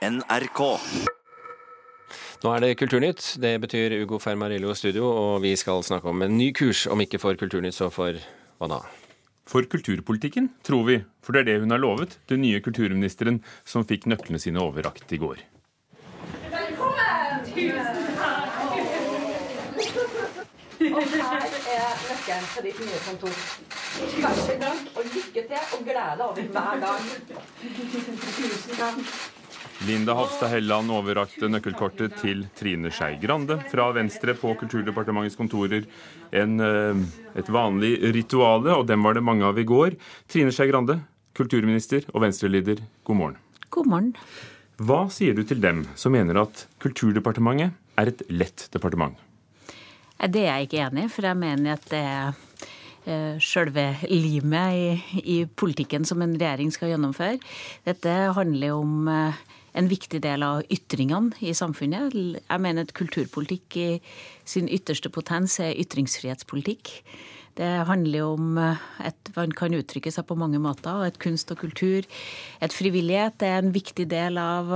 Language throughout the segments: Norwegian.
NRK. Nå er det Kulturnytt. Det betyr Ugo Fermarillo studio, og vi skal snakke om en ny kurs, om ikke for Kulturnytt, så for hva da? For kulturpolitikken, tror vi. For det er det hun har lovet, den nye kulturministeren som fikk nøklene sine overrakt i går. Velkommen! Tusen takk! Og her er nøkkelen til ditt nye kontor. Vær så god, og lykke til, og gled deg over hver dag. Tusen takk. Linda Hofstad Helland overrakte nøkkelkortet til Trine Skei Grande fra Venstre på Kulturdepartementets kontorer. En, eh, et vanlig rituale, og dem var det mange av i går. Trine Skei Grande, kulturminister og Venstre-leder, god morgen. God morgen. Hva sier du til dem som mener at Kulturdepartementet er et lett departement? Det er jeg ikke enig i, for jeg mener at det er eh, sjølve limet i, i, politikken som en regjering skal gjennomføre. Dette handler om eh, en viktig del av ytringene i samfunnet. Jeg mener at kulturpolitikk i sin ytterste potens er ytringsfrihetspolitikk. Det handler om eh, at man kan uttrykke seg på mange måter. Et kunst og kultur, et frivillighet, er en viktig del av,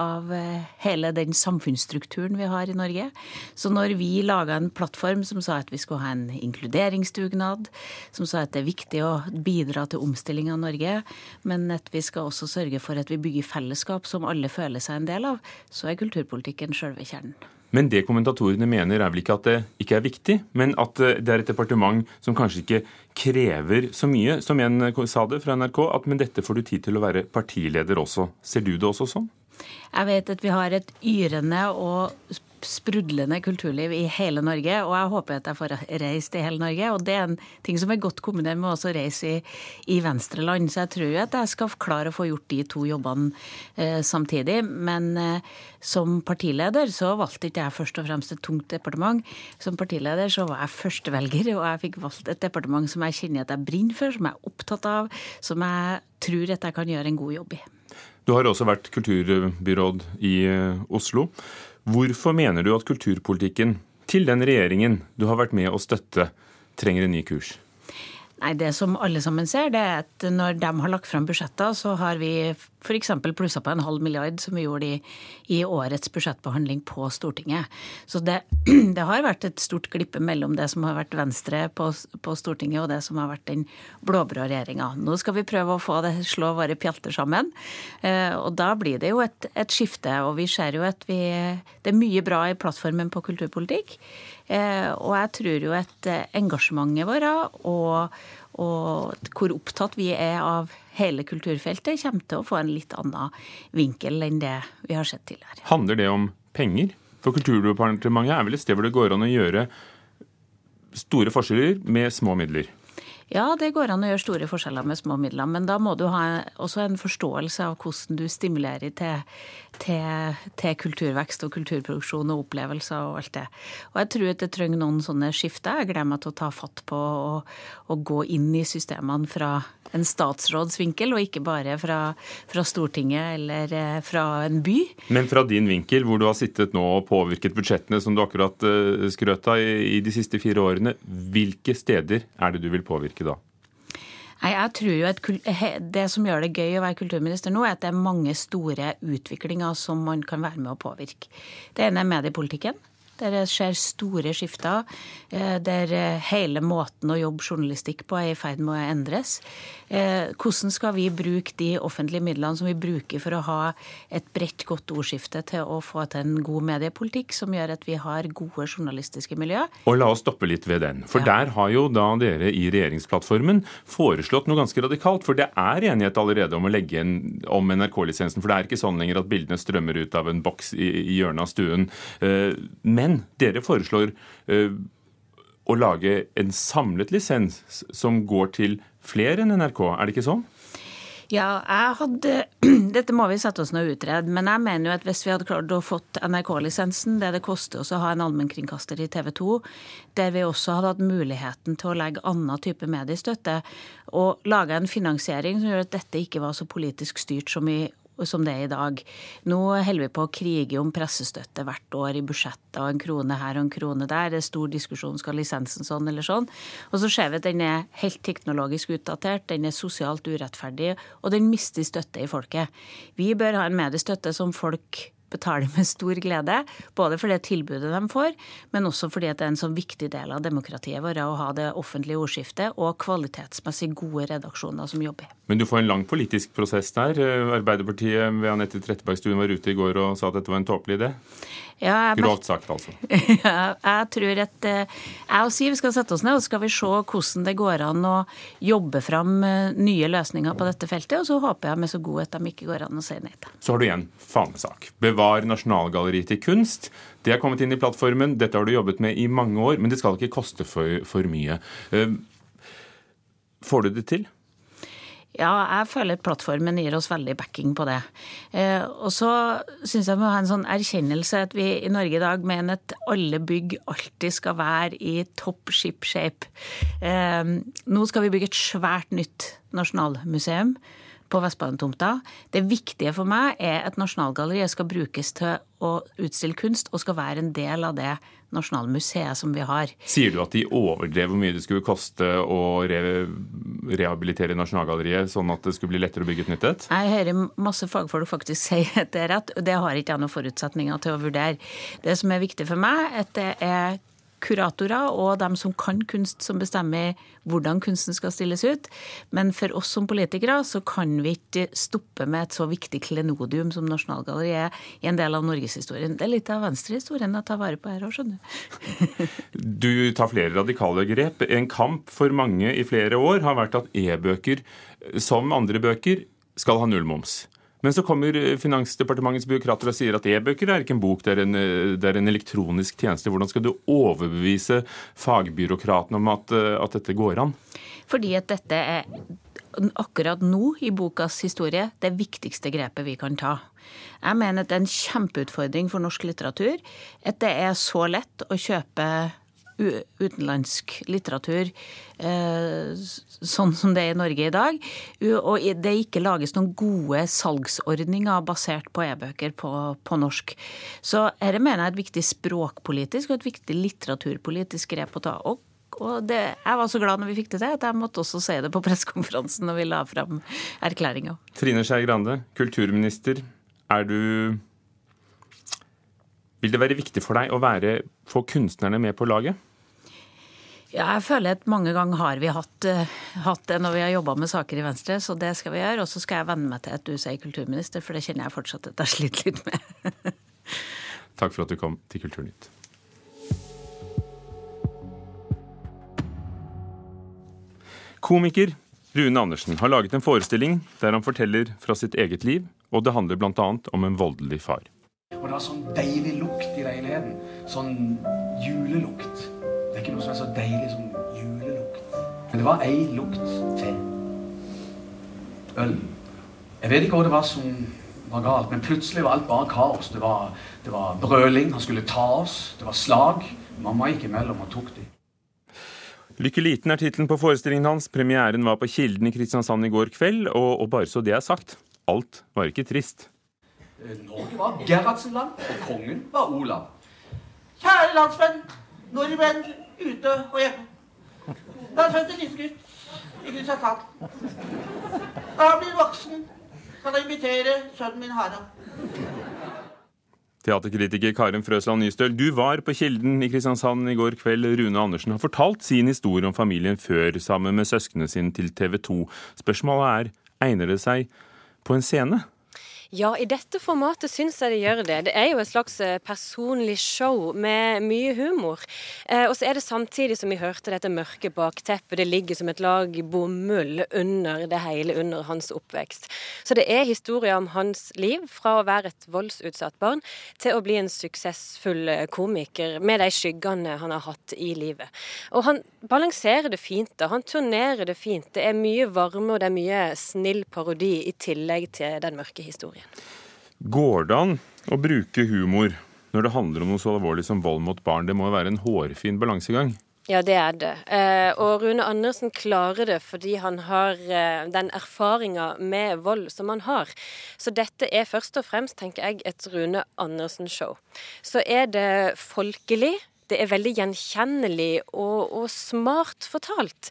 av eh, hele den samfunnsstrukturen vi har i Norge. Så når vi laga en plattform som sa at vi skulle ha en inkluderingsdugnad, som sa at det er viktig å bidra til omstilling av Norge, men at vi skal også sørge for at vi bygger fellesskap som alle føler seg en del av, så er kulturpolitikken sjølve kjernen. Men det kommentatorene mener, er vel ikke at det ikke er viktig, men at det er et departement som kanskje ikke krever så mye. Som en sa det fra NRK, at men dette får du tid til å være partileder også. Ser du det også sånn? Jeg vet at vi har et yrende og sprudlende kulturliv i hele Norge, og jeg håper at jeg får reist i hele Norge. Og det er en ting som er godt kombinert med å reise i, i venstreland. Så jeg tror at jeg skal klare å få gjort de to jobbene eh, samtidig. Men eh, som partileder så valgte ikke jeg først og fremst et tungt departement. Som partileder så var jeg førstevelger, og jeg fikk valgt et departement som jeg kjenner at jeg brenner for, som jeg er opptatt av, som jeg tror at jeg kan gjøre en god jobb i. Du har også vært kulturbyråd i eh, Oslo. Hvorfor mener du at kulturpolitikken til den regjeringen du har vært med å støtte, trenger en ny kurs? Nei, Det som alle sammen ser, det er at når de har lagt fram budsjetter, så har vi f.eks. plussa på en halv milliard, som vi gjorde i, i, årets budsjettbehandling på Stortinget. Så det, det, har vært et stort glippe mellom det som har vært Venstre på, på Stortinget, og det som har vært den blå-blå regjeringa. Nå skal vi prøve å få det, slå våre pjalter sammen. Eh, og da blir det jo et, et skifte. Og vi ser jo at vi, det er mye bra i plattformen på kulturpolitikk. Eh, og jeg tror jo at eh, engasjementet vårt og, og hvor opptatt vi er av hele kulturfeltet, kommer til å få en litt annen vinkel enn det vi har sett tidligere. Handler det om penger? For Kulturdepartementet er vel et sted hvor det går an å gjøre store forskjeller med små midler? Ja, det går an å gjøre store forskjeller med små midler, men da må du ha også en forståelse av hvordan du stimulerer til, til, til kulturvekst og kulturproduksjon og opplevelser og alt det. Og jeg tror at det trenger noen sånne skifter. Jeg gleder meg til å ta fatt på å gå inn i systemene fra en statsrådsvinkel, og ikke bare fra, fra, Stortinget eller eh, fra en by. Men fra din vinkel, hvor du har sittet nå og påvirket budsjettene som du akkurat uh, skrøt av i, i de siste fire årene, hvilke steder er det du vil påvirke da? Nei, jeg tror jo at Det som gjør det gøy å være kulturminister nå, er at det er mange store utviklinger som man kan være med å påvirke. Det ene er mediepolitikken der det skjer store skifter, eh, der eh, hele måten å jobbe journalistikk på er i ferd med å endres. Eh, hvordan skal vi bruke de offentlige midlene som vi bruker for å ha et bredt, godt ordskifte til å få til en god mediepolitikk som gjør at vi har gode journalistiske miljø? Og la oss stoppe litt ved den. For ja. der har jo da dere i regjeringsplattformen foreslått noe ganske radikalt. For det er enighet allerede om å legge en, om NRK-lisensen. For det er ikke sånn lenger at bildene strømmer ut av en boks i, i hjørnet av stuen. Men men dere foreslår uh, å lage en samlet lisens som går til flere enn NRK, er det ikke sånn? Ja, jeg hadde Dette må vi sette oss ned og utrede. Men jeg mener jo at hvis vi hadde klart å fått NRK-lisensen, det det koster å ha en allmennkringkaster i TV 2, der vi også hadde hatt muligheten til å legge annen type mediestøtte, og lage en finansiering som gjør at dette ikke var så politisk styrt som i som det er i dag. Nå holder vi på å krige om pressestøtte hvert år i budsjettet, og en krone her og en krone der. Det er stor diskusjon skal lisensen sånn eller sånn. Og så ser vi at den er helt teknologisk utdatert, den er sosialt urettferdig, og den mister støtte i folket. Vi bør ha en mediestøtte som folk betaler med stor glede. Både for det tilbudet de får, men også fordi det er en sånn viktig del av demokratiet vårt å ha det offentlige ordskiftet og kvalitetsmessig gode redaksjoner som jobber. Men du får en lang politisk prosess der. Arbeiderpartiet ved Anette Trettebergstuen var ute i går og sa at dette var en tåpelig idé. Ja, Grovt sagt, altså. ja, jeg tror at eh, jeg og Siv skal sette oss ned og skal vi se hvordan det går an å jobbe fram eh, nye løsninger på dette feltet. Og så håper jeg med så god at de ikke går an å si nei til. Så har du igjen fanesak. Bevar Nasjonalgalleriet til kunst. Det er kommet inn i plattformen. Dette har du jobbet med i mange år, men det skal ikke koste for, for mye. Eh, får du det til? Ja, jeg føler at plattformen gir oss veldig backing på det. Eh, og så syns jeg vi må ha en sånn erkjennelse at vi i Norge i dag mener at alle bygg alltid skal være i topp ship shape. Eh, nå skal vi bygge et svært nytt nasjonalmuseum på Vestbanetomta. Det viktige for meg er at Nasjonalgalleriet skal brukes til å utstille kunst, og skal være en del av det Nasjonalmuseet som vi har. Sier du at de overdrev hvor mye det skulle koste å re rehabilitere Nasjonalgalleriet, sånn at det skulle bli lettere å bygge et nytt et? Jeg hører masse fagfolk faktisk si at det er rett, og det har ikke jeg noen forutsetninger til å vurdere. Det som er viktig for meg, er at det er kuratorer og dem som kan kunst, som bestemmer hvordan kunsten skal stilles ut. Men for oss som politikere så kan vi ikke stoppe med et så viktig klenodium som Nasjonalgalleriet i en del av norgeshistorien. Det er litt av venstrehistorien å ta vare på her òg, skjønner du. du tar flere radikale grep. En kamp for mange i flere år har vært at e-bøker, som andre bøker, skal ha nullmoms. Men så kommer eh, Finansdepartementets byråkrater og sier at e-bøker er ikke en bok, det er en, eh, det er en, elektronisk tjeneste. Hvordan skal du overbevise fagbyråkratene om at, eh, at dette går an? Fordi at dette er akkurat nå i bokas historie det viktigste grepet vi kan ta. Jeg mener at det er en kjempeutfordring for norsk litteratur at det er så lett å kjøpe utenlandsk litteratur eh, sånn som det er i Norge i dag. Og det ikke lages noen gode salgsordninger basert på e-bøker på, på, norsk. Så dette mener jeg er et viktig språkpolitisk og et viktig litteraturpolitisk grep å ta. Og og det, jeg var så glad når vi fikk det til, at jeg måtte også si det på pressekonferansen når vi la fram erklæringa. Trine Skei Grande, kulturminister. Er du Vil det være viktig for deg å være, få kunstnerne med på laget? Ja, jeg føler at mange ganger har vi hatt, uh, hatt det når vi har jobba med saker i Venstre, så det skal vi gjøre. Og så skal jeg venne meg til at du sier kulturminister, for det kjenner jeg fortsatt at jeg sliter litt med. Takk for at du kom til Kulturnytt. Komiker Rune Andersen har laget en forestilling der han forteller fra sitt eget liv, og det handler bl.a. om en voldelig far. Og det var sånn deilig lukt i leiligheten. Sånn julelukt. Noe som er så deilig som julelukt. Men det var ei lukt til. Øl. Jeg vet ikke hva det var som var galt, men plutselig var alt bare kaos. Det var, det var brøling. Han skulle ta oss. Det var slag. Mamma gikk imellom og tok dem. Lykke liten er tittelen på forestillingen hans. Premieren var på Kilden i Kristiansand i går kveld. Og, og bare så det er sagt, alt var ikke trist. Norge var Gerhardsenland, og kongen var Olav. Kjære landsmenn, nordmenn ute og hjemme. Da er født en liten gutt i Kristiansand. Da han blir voksen, skal jeg invitere sønnen min Harald. Teaterkritiker Karin Frøsland Nystøl, du var på Kilden i Kristiansand i går kveld. Rune Andersen har fortalt sin historie om familien før, sammen med søsknene sine til TV 2. Spørsmålet er, egner det seg på en scene? Ja, i dette formatet syns jeg det gjør det. Det er jo et slags eh, personlig show med mye humor. Eh, og så er det samtidig som vi hørte dette mørke bakteppet. Det ligger som et lag bomull under det hele, under hans oppvekst. Så det er historier om hans liv, fra å være et voldsutsatt barn til å bli en suksessfull eh, komiker med de skyggene han har hatt i livet. Og han balanserer det fint. da. Han turnerer det fint. Det er mye varme og det er mye snill parodi i tillegg til den mørke historien historien. Går det an å bruke humor når det handler om noe så alvorlig som vold mot barn? Det må jo være en hårfin balansegang? Ja, det er det. Eh, og Rune Andersen klarer det fordi han har eh, den erfaringa med vold som han har. Så dette er først og fremst, tenker jeg, et Rune Andersen-show. Så er det folkelig. Det er veldig gjenkjennelig og, og smart fortalt.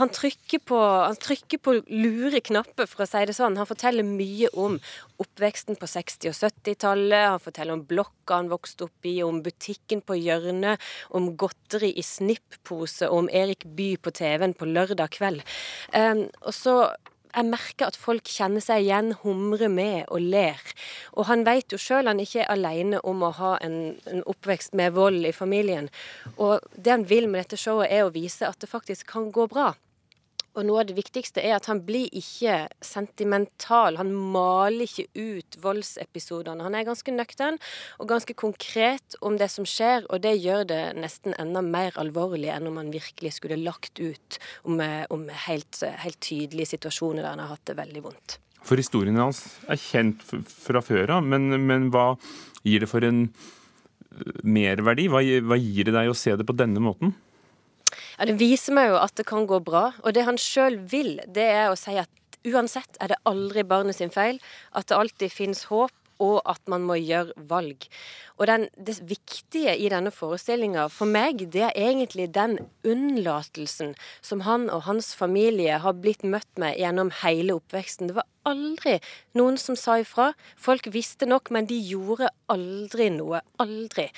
Han trykker, på, han trykker på lure knapper, for å si det sånn. Han forteller mye om oppveksten på 60- og 70-tallet. Han forteller om blokka han vokste opp i, om butikken på hjørnet, om godteri i snipppose og om Erik Bye på TV-en på lørdag kveld. Um, og så jeg merker at folk kjenner seg igjen, humrer med og ler. Og han vet jo sjøl han ikke er alene om å ha en, en, oppvekst med vold i familien. Og det han vil med dette showet, er å vise at det faktisk kan gå bra. Og noe av det viktigste er at han blir ikke sentimental. Han maler ikke ut voldsepisodene. Han er ganske nøktern og ganske konkret om det som skjer, og det gjør det nesten enda mer alvorlig enn om han virkelig skulle lagt ut om, om helt, helt tydelige situasjoner der han har hatt det veldig vondt. For historien hans er kjent fra før av, men, men, hva gir det for en eh, merverdi? Hva, hva gir det deg å se det på denne måten? Ja, Det viser meg jo at det kan gå bra. Og det han sjøl vil, det er å si at uansett er det aldri barnet sin feil. At det alltid finnes håp, og at man må gjøre valg. Og den, det viktige i denne forestillinga for meg, det er egentlig den unnlatelsen som han og hans familie har blitt møtt med gjennom hele oppveksten. Det var aldri noen som sa ifra. Folk visste nok, men de gjorde aldri noe. Aldri.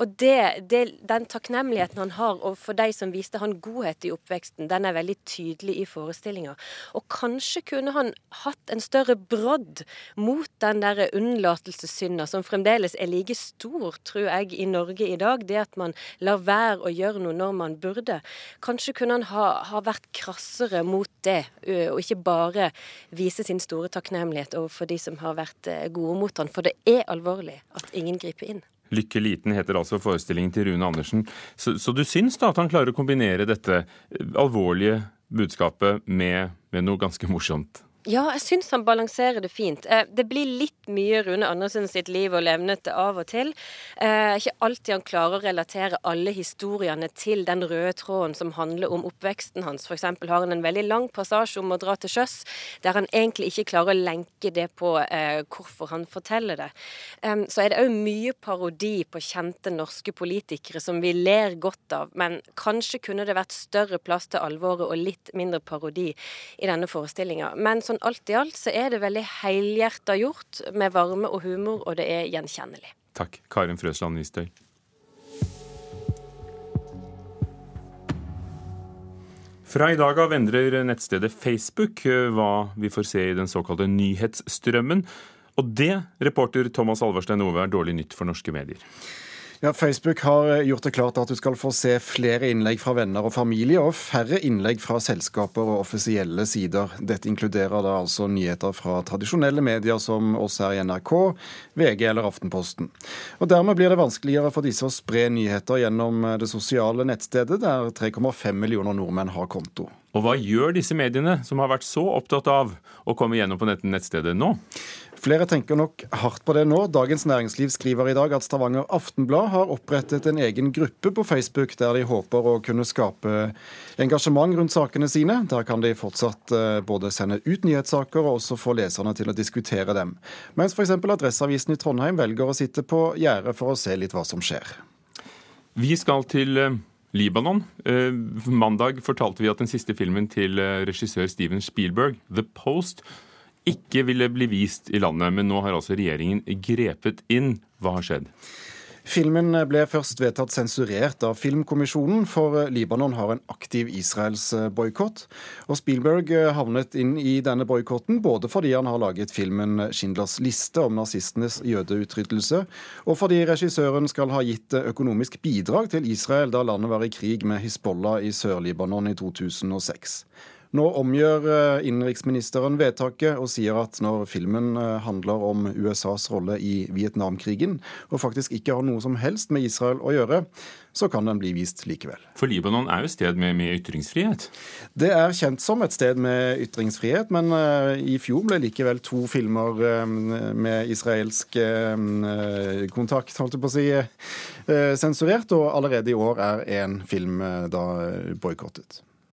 Og det, det, den takknemligheten han har overfor de som viste han godhet i oppveksten, den er veldig tydelig i forestillinga. Og kanskje kunne han hatt en større brodd mot den der unnlatelsessynda som fremdeles er like stor, tror jeg, i Norge i dag. Det at man lar være å gjøre noe når man burde. Kanskje kunne han ha, ha vært krassere mot det, og ikke bare vise sin store takknemlighet overfor de som har vært gode mot han. For det er alvorlig at ingen griper inn. Lykke liten heter altså forestillingen til Rune Andersen. Så, så, du syns da at han klarer å kombinere dette alvorlige budskapet med, med noe ganske morsomt? Ja, jeg syns han balanserer det fint. Eh, det blir litt mye Rune Andersen sitt liv og levnete av og til. Eh, ikke alltid han klarer å relatere alle historiene til den røde tråden som handler om oppveksten hans. Eksempel har han en veldig lang passasje om å dra til sjøs, der han egentlig ikke klarer å lenke det på eh, hvorfor han forteller det. så er det òg mye parodi på kjente norske politikere som vi ler godt av, men kanskje kunne det vært større plass til alvoret og litt mindre parodi i denne forestillinga. Men sånn alt i alt så er det veldig helhjerta gjort, med varme og humor, og det er gjenkjennelig. Takk, Karin Frøsland Nistøy. Fra i dag av endrer nettstedet Facebook eh, hva vi får se i den såkalte nyhetsstrømmen. Og det, reporter Thomas Alverstein Ove, er dårlig nytt for norske medier. Ja, Facebook har eh, gjort det klart at du skal få se flere innlegg fra venner og familie, og færre innlegg fra selskaper og offisielle sider. Dette inkluderer da altså nyheter fra tradisjonelle medier som oss her i NRK, VG eller Aftenposten. Og Dermed blir det vanskeligere for disse å spre nyheter gjennom eh, det sosiale nettstedet, der 3,5 millioner nordmenn har konto. Og hva gjør disse mediene, som har vært så opptatt av å komme gjennom på nettstedet nå? Flere tenker nok hardt på det nå. Dagens Næringsliv skriver i dag at Stavanger Aftenblad har opprettet en egen gruppe på Facebook der de håper å kunne skape engasjement rundt sakene sine. Der kan de fortsatt eh, både sende ut nyhetssaker og også få leserne til å diskutere dem. Mens f.eks. Adresseavisen i Trondheim velger å sitte på gjerdet for å se litt hva som skjer. Vi skal til eh, Libanon. Eh, mandag fortalte vi at den siste filmen til regissør Steven Spielberg, 'The Post', ikke ville bli vist i landet, men nå har altså regjeringen grepet inn. Hva har skjedd? Filmen ble først vedtatt sensurert av Filmkommisjonen, for Libanon har en aktiv Israels-boikott. Og Spielberg havnet inn i denne boikotten både fordi han har laget filmen 'Schindlers liste' om nazistenes jødeutryddelse, og fordi regissøren skal ha gitt økonomisk bidrag til Israel da landet var i krig med Hizbollah i Sør-Libanon i 2006. Nå omgjør eh, innenriksministeren vedtaket og sier at når filmen eh, handler om USAs rolle i Vietnamkrigen, og faktisk ikke har noe som helst med Israel å gjøre, så kan den bli vist likevel. For Libanon er jo et sted med, med ytringsfrihet? Det er kjent som et sted med ytringsfrihet, men uh, i fjor ble likevel to filmer med israelsk kontakt, holdt jeg på å si, sensurert, og allerede i år er én film da boikottet.